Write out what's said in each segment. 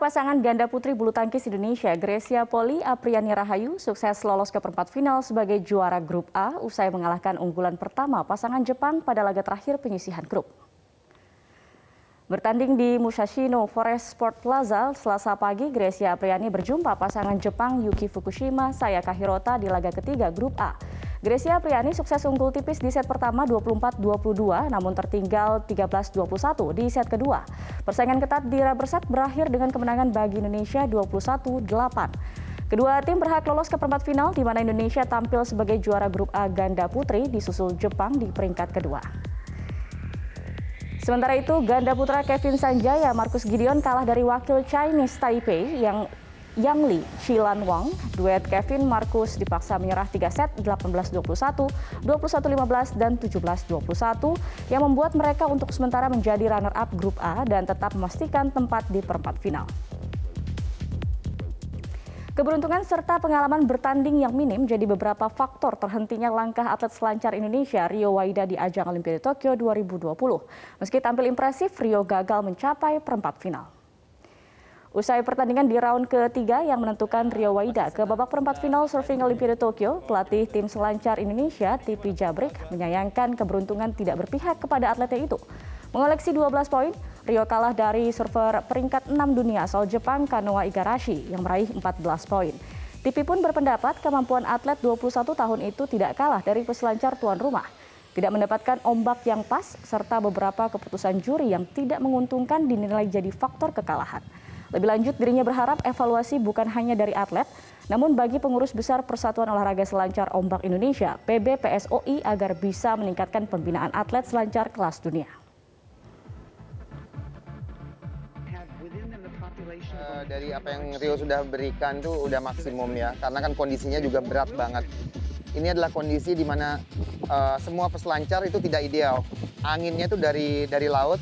Pasangan ganda putri bulu tangkis Indonesia, Grecia Poli Apriani Rahayu, sukses lolos ke perempat final sebagai juara grup A usai mengalahkan unggulan pertama pasangan Jepang pada laga terakhir penyisihan grup. Bertanding di Musashino Forest Sport Plaza, Selasa pagi, Grecia Apriani berjumpa pasangan Jepang Yuki Fukushima Sayaka Hirota di laga ketiga grup A. Grecia Apriani sukses unggul tipis di set pertama 24-22 namun tertinggal 13-21 di set kedua. Persaingan ketat di rubber set berakhir dengan kemenangan bagi Indonesia 21-8. Kedua tim berhak lolos ke perempat final di mana Indonesia tampil sebagai juara grup A ganda putri disusul Jepang di peringkat kedua. Sementara itu, ganda putra Kevin Sanjaya Markus Gideon kalah dari wakil Chinese Taipei yang Yang Li, Chilan Wang, duet Kevin Marcus dipaksa menyerah 3 set 18-21, 21-15, dan 17-21 yang membuat mereka untuk sementara menjadi runner-up grup A dan tetap memastikan tempat di perempat final. Keberuntungan serta pengalaman bertanding yang minim jadi beberapa faktor terhentinya langkah atlet selancar Indonesia Rio Waida di ajang Olimpiade Tokyo 2020. Meski tampil impresif, Rio gagal mencapai perempat final. Usai pertandingan di round ketiga yang menentukan Rio Waida ke babak perempat final Surfing Olimpiade Tokyo, pelatih tim selancar Indonesia, Tipi Jabrik, menyayangkan keberuntungan tidak berpihak kepada atletnya itu. Mengoleksi 12 poin, Rio kalah dari surfer peringkat 6 dunia asal Jepang Kanoa Igarashi yang meraih 14 poin. Tipi pun berpendapat kemampuan atlet 21 tahun itu tidak kalah dari peselancar tuan rumah. Tidak mendapatkan ombak yang pas serta beberapa keputusan juri yang tidak menguntungkan dinilai jadi faktor kekalahan. Lebih lanjut, dirinya berharap evaluasi bukan hanya dari atlet, namun bagi pengurus besar Persatuan Olahraga Selancar Ombak Indonesia, PBPSOI agar bisa meningkatkan pembinaan atlet selancar kelas dunia. Eh, dari apa yang Rio sudah berikan tuh udah maksimum ya, karena kan kondisinya juga berat banget. Ini adalah kondisi di mana uh, semua peselancar itu tidak ideal. Anginnya itu dari dari laut,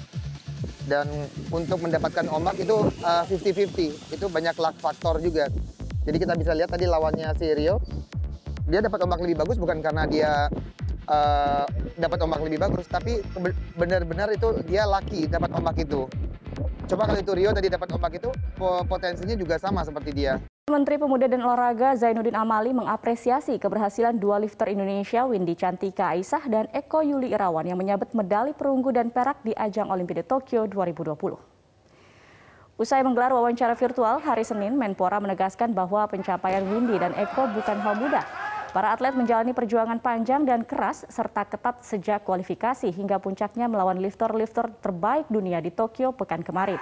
dan untuk mendapatkan ombak itu 50-50 uh, itu banyak luck faktor juga. Jadi kita bisa lihat tadi lawannya si Rio. Dia dapat ombak lebih bagus bukan karena dia uh, dapat ombak lebih bagus tapi benar-benar itu dia lucky dapat ombak itu. Coba kalau itu Rio tadi dapat ombak itu potensinya juga sama seperti dia Menteri Pemuda dan Olahraga Zainuddin Amali mengapresiasi keberhasilan dua lifter Indonesia Windy Cantika Aisyah dan Eko Yuli Irawan yang menyabet medali perunggu dan perak di ajang Olimpiade Tokyo 2020. Usai menggelar wawancara virtual hari Senin, Menpora menegaskan bahwa pencapaian Windy dan Eko bukan hal mudah. Para atlet menjalani perjuangan panjang dan keras serta ketat sejak kualifikasi hingga puncaknya melawan lifter-lifter terbaik dunia di Tokyo pekan kemarin.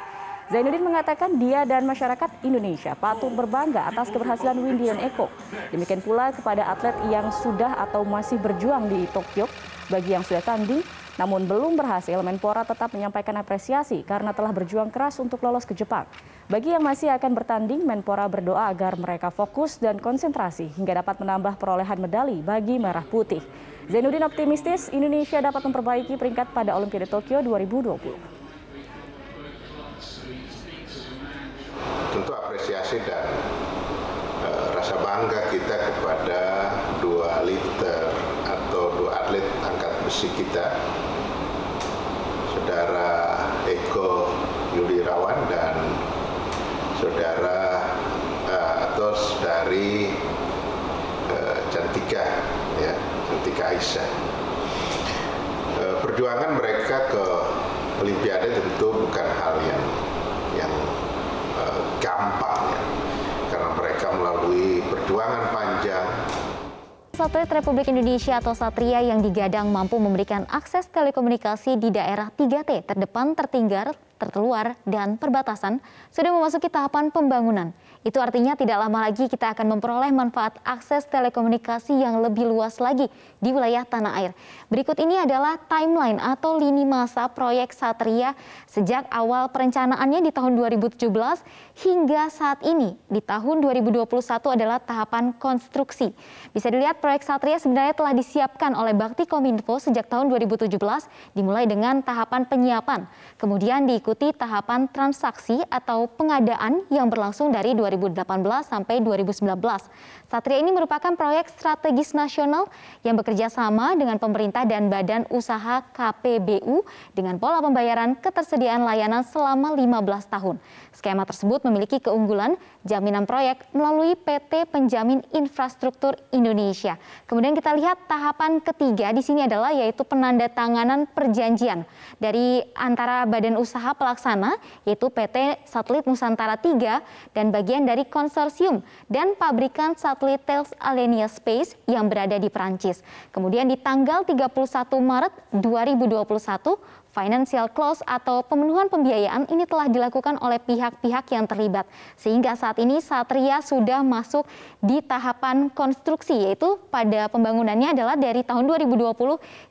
Zainuddin mengatakan dia dan masyarakat Indonesia patut berbangga atas keberhasilan Windy dan Eko. Demikian pula kepada atlet yang sudah atau masih berjuang di Tokyo. Bagi yang sudah tanding namun belum berhasil, Menpora tetap menyampaikan apresiasi karena telah berjuang keras untuk lolos ke Jepang. Bagi yang masih akan bertanding, Menpora berdoa agar mereka fokus dan konsentrasi hingga dapat menambah perolehan medali bagi Merah Putih. Zainuddin optimistis Indonesia dapat memperbaiki peringkat pada Olimpiade Tokyo 2020. tentu apresiasi dan e, rasa bangga kita kepada dua lifter atau dua atlet angkat besi kita, saudara Eko Yulirawan dan saudara e, atau dari e, Cantika, ya, Cantika Aisyah. Perjuangan mereka ke Olimpiade tentu bukan hal yang yang ya karena mereka melalui perjuangan panjang. Satelit Republik Indonesia atau Satria yang digadang mampu memberikan akses telekomunikasi di daerah 3T terdepan, tertinggal, terkeluar, dan perbatasan sudah memasuki tahapan pembangunan. Itu artinya tidak lama lagi kita akan memperoleh manfaat akses telekomunikasi yang lebih luas lagi di wilayah tanah air. Berikut ini adalah timeline atau lini masa proyek Satria sejak awal perencanaannya di tahun 2017 hingga saat ini di tahun 2021 adalah tahapan konstruksi. Bisa dilihat proyek Satria sebenarnya telah disiapkan oleh Bakti Kominfo sejak tahun 2017 dimulai dengan tahapan penyiapan, kemudian diikuti mengikuti tahapan transaksi atau pengadaan yang berlangsung dari 2018 sampai 2019. Satria ini merupakan proyek strategis nasional yang bekerja sama dengan pemerintah dan badan usaha KPBU dengan pola pembayaran ketersediaan layanan selama 15 tahun. Skema tersebut memiliki keunggulan jaminan proyek melalui PT Penjamin Infrastruktur Indonesia. Kemudian kita lihat tahapan ketiga di sini adalah yaitu penandatanganan perjanjian dari antara badan usaha pelaksana yaitu PT Satelit Nusantara 3 dan bagian dari konsorsium dan pabrikan satelit Thales Alenia Space yang berada di Prancis. Kemudian di tanggal 31 Maret 2021, financial close atau pemenuhan pembiayaan ini telah dilakukan oleh pihak-pihak yang terlibat. Sehingga saat ini Satria sudah masuk di tahapan konstruksi yaitu pada pembangunannya adalah dari tahun 2020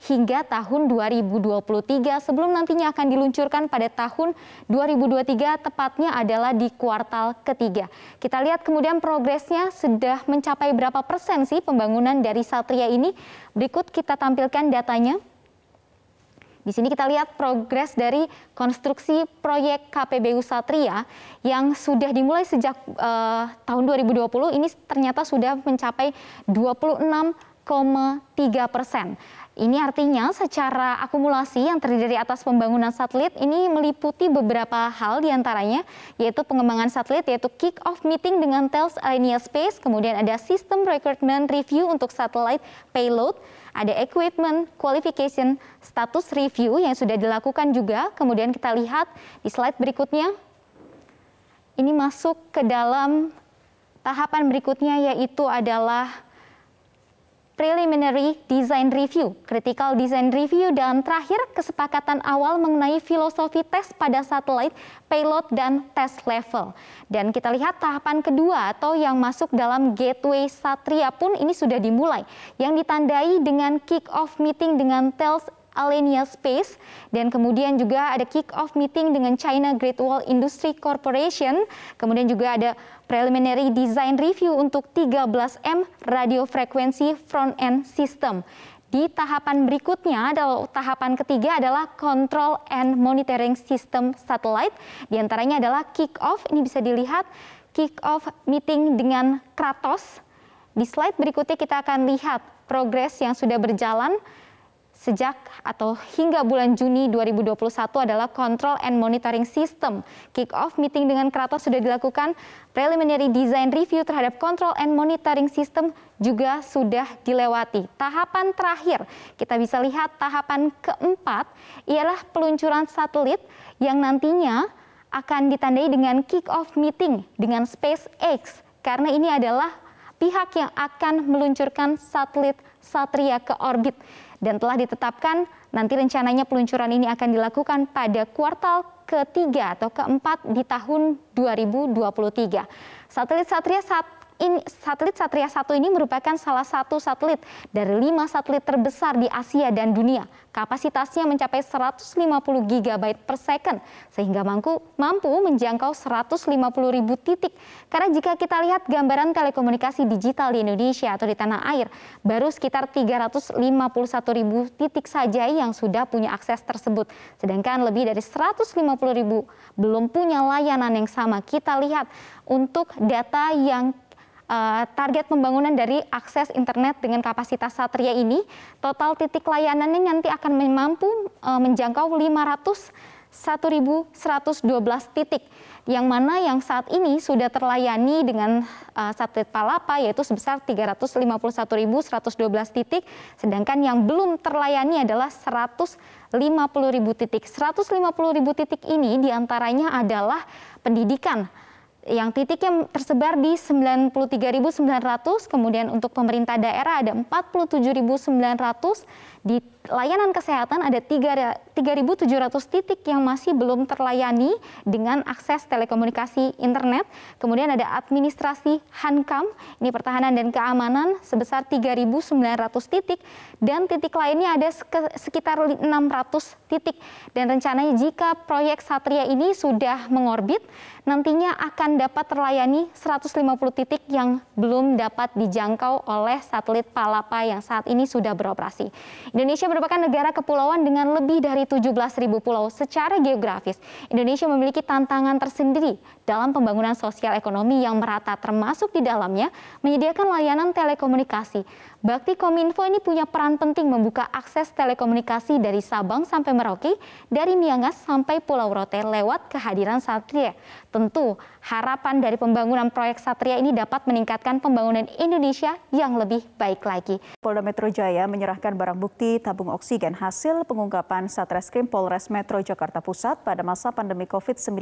hingga tahun 2023 sebelum nantinya akan diluncurkan pada tahun 2023 tepatnya adalah di kuartal ketiga. Kita lihat kemudian progresnya sudah mencapai berapa persen sih pembangunan dari Satria ini. Berikut kita tampilkan datanya. Di sini kita lihat progres dari konstruksi proyek KPBU Satria yang sudah dimulai sejak uh, tahun 2020 ini ternyata sudah mencapai 26,3 persen. Ini artinya secara akumulasi yang terdiri atas pembangunan satelit ini meliputi beberapa hal di antaranya yaitu pengembangan satelit yaitu kick off meeting dengan Thales Alenia Space, kemudian ada sistem recruitment review untuk satellite payload, ada equipment qualification status review yang sudah dilakukan juga. Kemudian kita lihat di slide berikutnya. Ini masuk ke dalam tahapan berikutnya yaitu adalah preliminary design review, critical design review, dan terakhir kesepakatan awal mengenai filosofi tes pada satelit, payload, dan test level. Dan kita lihat tahapan kedua atau yang masuk dalam gateway Satria pun ini sudah dimulai, yang ditandai dengan kick-off meeting dengan Thales Alenia Space dan kemudian juga ada kick-off meeting dengan China Great Wall Industry Corporation, kemudian juga ada preliminary design review untuk 13M radio frekuensi front end system. Di tahapan berikutnya adalah tahapan ketiga adalah control and monitoring system satellite. Di antaranya adalah kick off. Ini bisa dilihat kick off meeting dengan Kratos. Di slide berikutnya kita akan lihat progres yang sudah berjalan sejak atau hingga bulan Juni 2021 adalah Control and Monitoring System. Kick-off meeting dengan Kratos sudah dilakukan, preliminary design review terhadap Control and Monitoring System juga sudah dilewati. Tahapan terakhir, kita bisa lihat tahapan keempat ialah peluncuran satelit yang nantinya akan ditandai dengan kick-off meeting dengan SpaceX karena ini adalah pihak yang akan meluncurkan satelit Satria ke orbit dan telah ditetapkan nanti rencananya peluncuran ini akan dilakukan pada kuartal ketiga atau keempat di tahun 2023. Satelit Satria ini, satelit Satria 1 ini merupakan salah satu satelit dari lima satelit terbesar di Asia dan dunia. Kapasitasnya mencapai 150 GB per second, sehingga mampu, mampu menjangkau 150 ribu titik. Karena jika kita lihat gambaran telekomunikasi digital di Indonesia atau di tanah air, baru sekitar 351 ribu titik saja yang sudah punya akses tersebut. Sedangkan lebih dari 150 ribu belum punya layanan yang sama. Kita lihat untuk data yang uh, target pembangunan dari akses internet dengan kapasitas Satria ini, total titik layanannya nanti akan mampu uh, menjangkau 500 1.112 titik yang mana yang saat ini sudah terlayani dengan uh, satelit Palapa yaitu sebesar 351.112 titik sedangkan yang belum terlayani adalah 150.000 titik. 150.000 titik ini di antaranya adalah pendidikan yang titiknya tersebar di 93.900, kemudian untuk pemerintah daerah ada 47.900, di layanan kesehatan ada 3.700 titik yang masih belum terlayani dengan akses telekomunikasi internet. Kemudian ada administrasi Hankam, ini pertahanan dan keamanan sebesar 3.900 titik dan titik lainnya ada sekitar 600 titik. Dan rencananya jika proyek Satria ini sudah mengorbit, nantinya akan dapat terlayani 150 titik yang belum dapat dijangkau oleh satelit Palapa yang saat ini sudah beroperasi. Indonesia merupakan negara kepulauan dengan lebih dari 17.000 pulau secara geografis. Indonesia memiliki tantangan tersendiri dalam pembangunan sosial ekonomi yang merata termasuk di dalamnya menyediakan layanan telekomunikasi. Bakti Kominfo ini punya peran penting membuka akses telekomunikasi dari Sabang sampai Merauke, dari Miangas sampai Pulau Rote lewat kehadiran Satria. Tentu harapan dari pembangunan proyek Satria ini dapat meningkatkan pembangunan Indonesia yang lebih baik lagi. Polda Metro Jaya menyerahkan barang bukti tabung oksigen hasil pengungkapan Satreskrim Polres Metro Jakarta Pusat pada masa pandemi COVID-19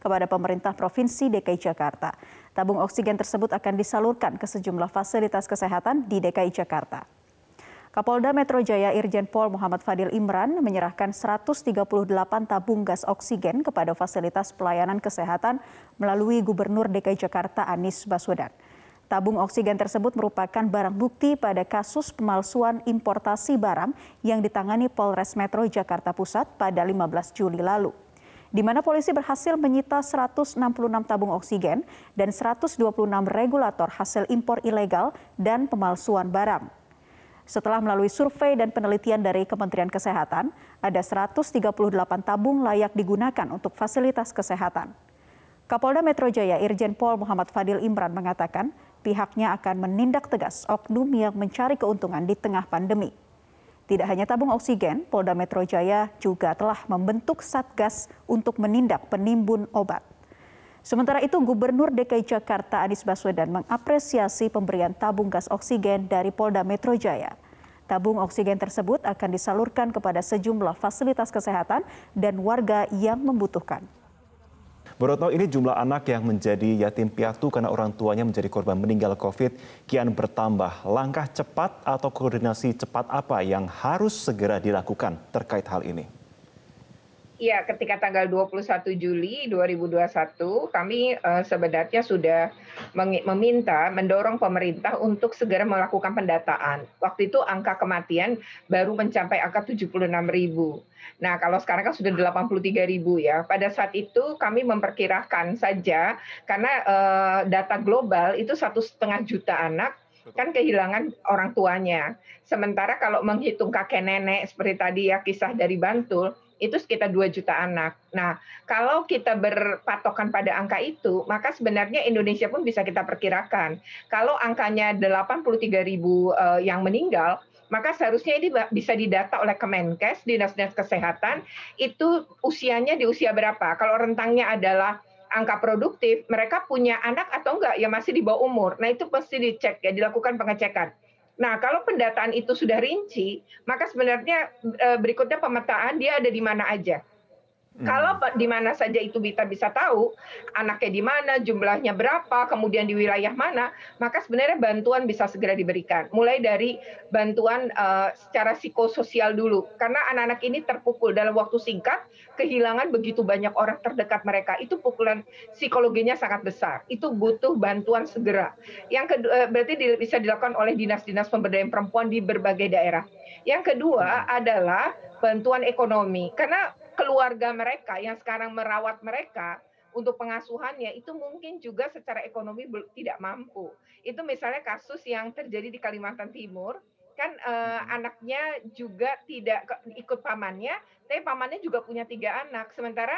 kepada pemerintah Provinsi DKI Jakarta. Tabung oksigen tersebut akan disalurkan ke sejumlah fasilitas kesehatan di DKI Jakarta. Kapolda Metro Jaya Irjen Pol Muhammad Fadil Imran menyerahkan 138 tabung gas oksigen kepada fasilitas pelayanan kesehatan melalui Gubernur DKI Jakarta Anies Baswedan. Tabung oksigen tersebut merupakan barang bukti pada kasus pemalsuan importasi barang yang ditangani Polres Metro Jakarta Pusat pada 15 Juli lalu di mana polisi berhasil menyita 166 tabung oksigen dan 126 regulator hasil impor ilegal dan pemalsuan barang. Setelah melalui survei dan penelitian dari Kementerian Kesehatan, ada 138 tabung layak digunakan untuk fasilitas kesehatan. Kapolda Metro Jaya Irjen Pol Muhammad Fadil Imran mengatakan pihaknya akan menindak tegas oknum yang mencari keuntungan di tengah pandemi. Tidak hanya tabung oksigen, Polda Metro Jaya juga telah membentuk Satgas untuk menindak penimbun obat. Sementara itu, Gubernur DKI Jakarta Anies Baswedan mengapresiasi pemberian tabung gas oksigen dari Polda Metro Jaya. Tabung oksigen tersebut akan disalurkan kepada sejumlah fasilitas kesehatan dan warga yang membutuhkan. Borotno ini jumlah anak yang menjadi yatim piatu karena orang tuanya menjadi korban meninggal COVID kian bertambah. Langkah cepat atau koordinasi cepat apa yang harus segera dilakukan terkait hal ini? Iya, ketika tanggal 21 Juli 2021 kami uh, sebenarnya sudah meminta mendorong pemerintah untuk segera melakukan pendataan. Waktu itu angka kematian baru mencapai angka 76 ribu. Nah, kalau sekarang kan sudah 83 ribu ya. Pada saat itu kami memperkirakan saja karena uh, data global itu satu setengah juta anak kan kehilangan orang tuanya. Sementara kalau menghitung kakek nenek seperti tadi ya kisah dari Bantul, itu sekitar 2 juta anak. Nah, kalau kita berpatokan pada angka itu, maka sebenarnya Indonesia pun bisa kita perkirakan. Kalau angkanya 83 ribu uh, yang meninggal, maka seharusnya ini bisa didata oleh Kemenkes, Dinas-Dinas Kesehatan, itu usianya di usia berapa. Kalau rentangnya adalah angka produktif, mereka punya anak atau enggak ya masih di bawah umur. Nah, itu pasti dicek ya, dilakukan pengecekan. Nah, kalau pendataan itu sudah rinci, maka sebenarnya eh, berikutnya pemetaan dia ada di mana aja. Hmm. Kalau di mana saja itu kita bisa tahu anaknya di mana, jumlahnya berapa, kemudian di wilayah mana, maka sebenarnya bantuan bisa segera diberikan. Mulai dari bantuan uh, secara psikososial dulu, karena anak-anak ini terpukul dalam waktu singkat, kehilangan begitu banyak orang terdekat mereka. Itu pukulan psikologinya sangat besar. Itu butuh bantuan segera. Yang kedua, uh, berarti di, bisa dilakukan oleh dinas-dinas pemberdayaan perempuan di berbagai daerah. Yang kedua hmm. adalah bantuan ekonomi, karena keluarga mereka yang sekarang merawat mereka untuk pengasuhannya itu mungkin juga secara ekonomi tidak mampu. Itu misalnya kasus yang terjadi di Kalimantan Timur, kan eh, anaknya juga tidak ikut pamannya, tapi pamannya juga punya tiga anak. Sementara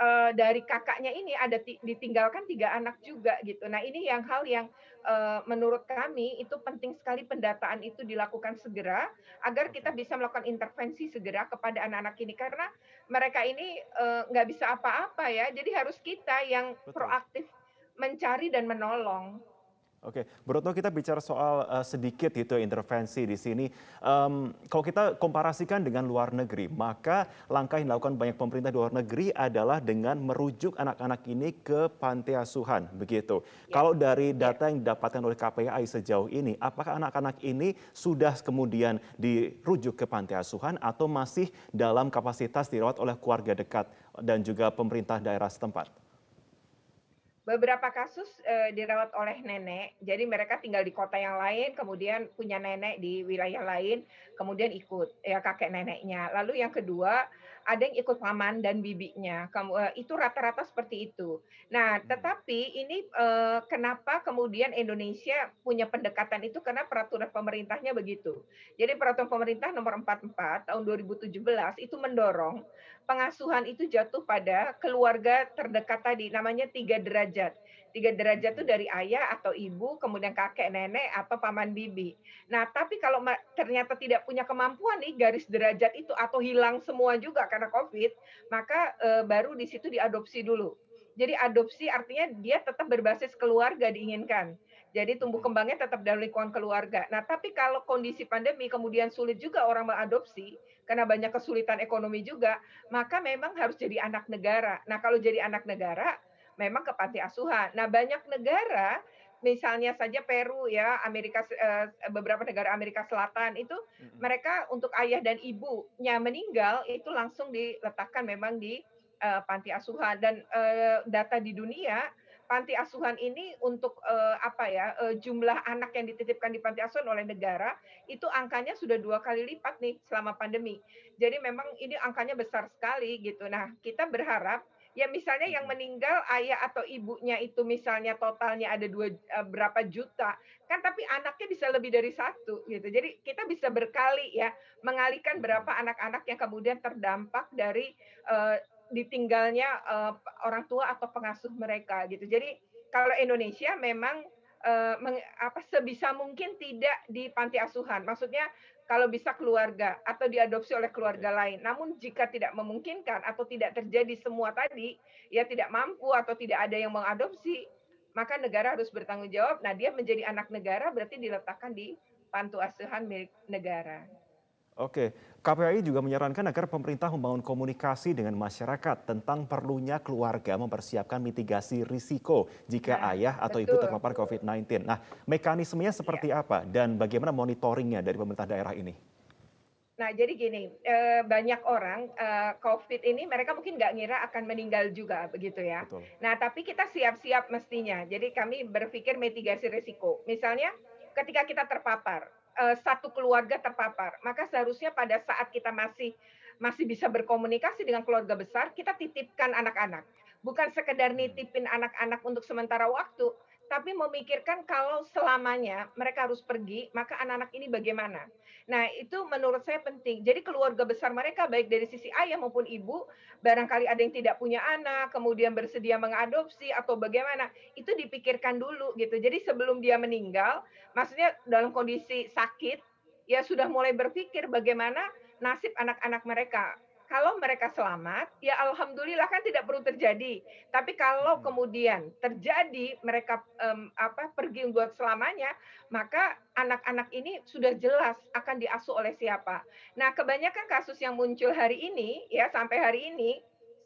uh, dari kakaknya ini ada ditinggalkan tiga anak juga gitu. Nah ini yang hal yang uh, menurut kami itu penting sekali pendataan itu dilakukan segera agar kita bisa melakukan intervensi segera kepada anak-anak ini karena mereka ini nggak uh, bisa apa-apa ya. Jadi harus kita yang Betul. proaktif mencari dan menolong. Oke, Broto kita bicara soal uh, sedikit itu intervensi di sini. Um, kalau kita komparasikan dengan luar negeri, maka langkah yang dilakukan banyak pemerintah di luar negeri adalah dengan merujuk anak-anak ini ke panti asuhan, begitu. Ya. Kalau dari ya. data yang didapatkan oleh KPAI sejauh ini, apakah anak-anak ini sudah kemudian dirujuk ke panti asuhan atau masih dalam kapasitas dirawat oleh keluarga dekat dan juga pemerintah daerah setempat? Beberapa kasus uh, dirawat oleh nenek, jadi mereka tinggal di kota yang lain, kemudian punya nenek di wilayah lain, kemudian ikut ya kakek neneknya. Lalu yang kedua ada yang ikut paman dan bibinya. Kamu uh, itu rata-rata seperti itu. Nah, hmm. tetapi ini uh, kenapa kemudian Indonesia punya pendekatan itu karena peraturan pemerintahnya begitu. Jadi peraturan pemerintah nomor 44 tahun 2017 itu mendorong pengasuhan itu jatuh pada keluarga terdekat tadi namanya tiga derajat. Tiga derajat itu dari ayah atau ibu, kemudian kakek nenek atau paman bibi. Nah, tapi kalau ternyata tidak punya kemampuan nih garis derajat itu atau hilang semua juga karena COVID, maka e, baru di situ diadopsi dulu. Jadi adopsi artinya dia tetap berbasis keluarga diinginkan. Jadi tumbuh kembangnya tetap dalam lingkungan keluarga. Nah, tapi kalau kondisi pandemi kemudian sulit juga orang mengadopsi karena banyak kesulitan ekonomi juga, maka memang harus jadi anak negara. Nah, kalau jadi anak negara, memang ke panti asuhan. Nah, banyak negara misalnya saja Peru ya, Amerika eh, beberapa negara Amerika Selatan itu mereka untuk ayah dan ibunya meninggal itu langsung diletakkan memang di uh, panti asuhan dan uh, data di dunia panti asuhan ini untuk uh, apa ya uh, jumlah anak yang dititipkan di panti asuhan oleh negara itu angkanya sudah dua kali lipat nih selama pandemi. Jadi memang ini angkanya besar sekali gitu. Nah kita berharap ya misalnya yang meninggal ayah atau ibunya itu misalnya totalnya ada dua uh, berapa juta. Kan tapi anaknya bisa lebih dari satu gitu. Jadi kita bisa berkali ya mengalihkan berapa anak-anak yang kemudian terdampak dari uh, ditinggalnya uh, orang tua atau pengasuh mereka gitu. Jadi kalau Indonesia memang uh, meng, apa sebisa mungkin tidak di panti asuhan maksudnya kalau bisa keluarga atau diadopsi oleh keluarga lain. Namun jika tidak memungkinkan atau tidak terjadi semua tadi, ya tidak mampu atau tidak ada yang mengadopsi, maka negara harus bertanggung jawab. Nah, dia menjadi anak negara berarti diletakkan di pantu asuhan milik negara. Oke, KPAI juga menyarankan agar pemerintah membangun komunikasi dengan masyarakat tentang perlunya keluarga mempersiapkan mitigasi risiko jika nah, ayah atau betul. ibu terpapar COVID-19. Nah, mekanismenya seperti ya. apa dan bagaimana monitoringnya dari pemerintah daerah ini? Nah, jadi gini, eh, banyak orang eh, COVID ini mereka mungkin nggak ngira akan meninggal juga, begitu ya. Betul. Nah, tapi kita siap-siap mestinya. Jadi kami berpikir mitigasi risiko. Misalnya, ketika kita terpapar, uh, satu keluarga terpapar, maka seharusnya pada saat kita masih masih bisa berkomunikasi dengan keluarga besar, kita titipkan anak-anak. Bukan sekedar nitipin anak-anak untuk sementara waktu, tapi memikirkan kalau selamanya mereka harus pergi, maka anak-anak ini bagaimana. Nah, itu menurut saya penting. Jadi keluarga besar mereka baik dari sisi ayah maupun ibu, barangkali ada yang tidak punya anak, kemudian bersedia mengadopsi atau bagaimana, itu dipikirkan dulu gitu. Jadi sebelum dia meninggal, maksudnya dalam kondisi sakit, ya sudah mulai berpikir bagaimana nasib anak-anak mereka kalau mereka selamat, ya alhamdulillah kan tidak perlu terjadi. Tapi kalau hmm. kemudian terjadi mereka um, apa pergi buat selamanya, maka anak-anak ini sudah jelas akan diasuh oleh siapa. Nah, kebanyakan kasus yang muncul hari ini ya sampai hari ini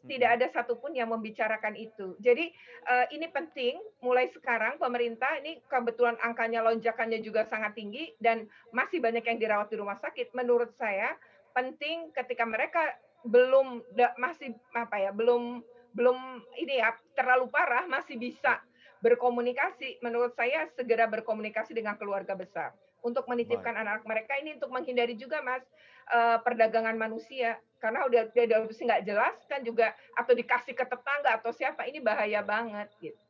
tidak hmm. ada satupun yang membicarakan itu. Jadi uh, ini penting mulai sekarang pemerintah ini kebetulan angkanya lonjakannya juga sangat tinggi dan masih banyak yang dirawat di rumah sakit. Menurut saya penting ketika mereka belum masih apa ya belum belum ini ya terlalu parah masih bisa berkomunikasi menurut saya segera berkomunikasi dengan keluarga besar untuk menitipkan anak-anak mereka ini untuk menghindari juga mas uh, perdagangan manusia karena udah udah nggak jelas kan juga atau dikasih ke tetangga atau siapa ini bahaya banget gitu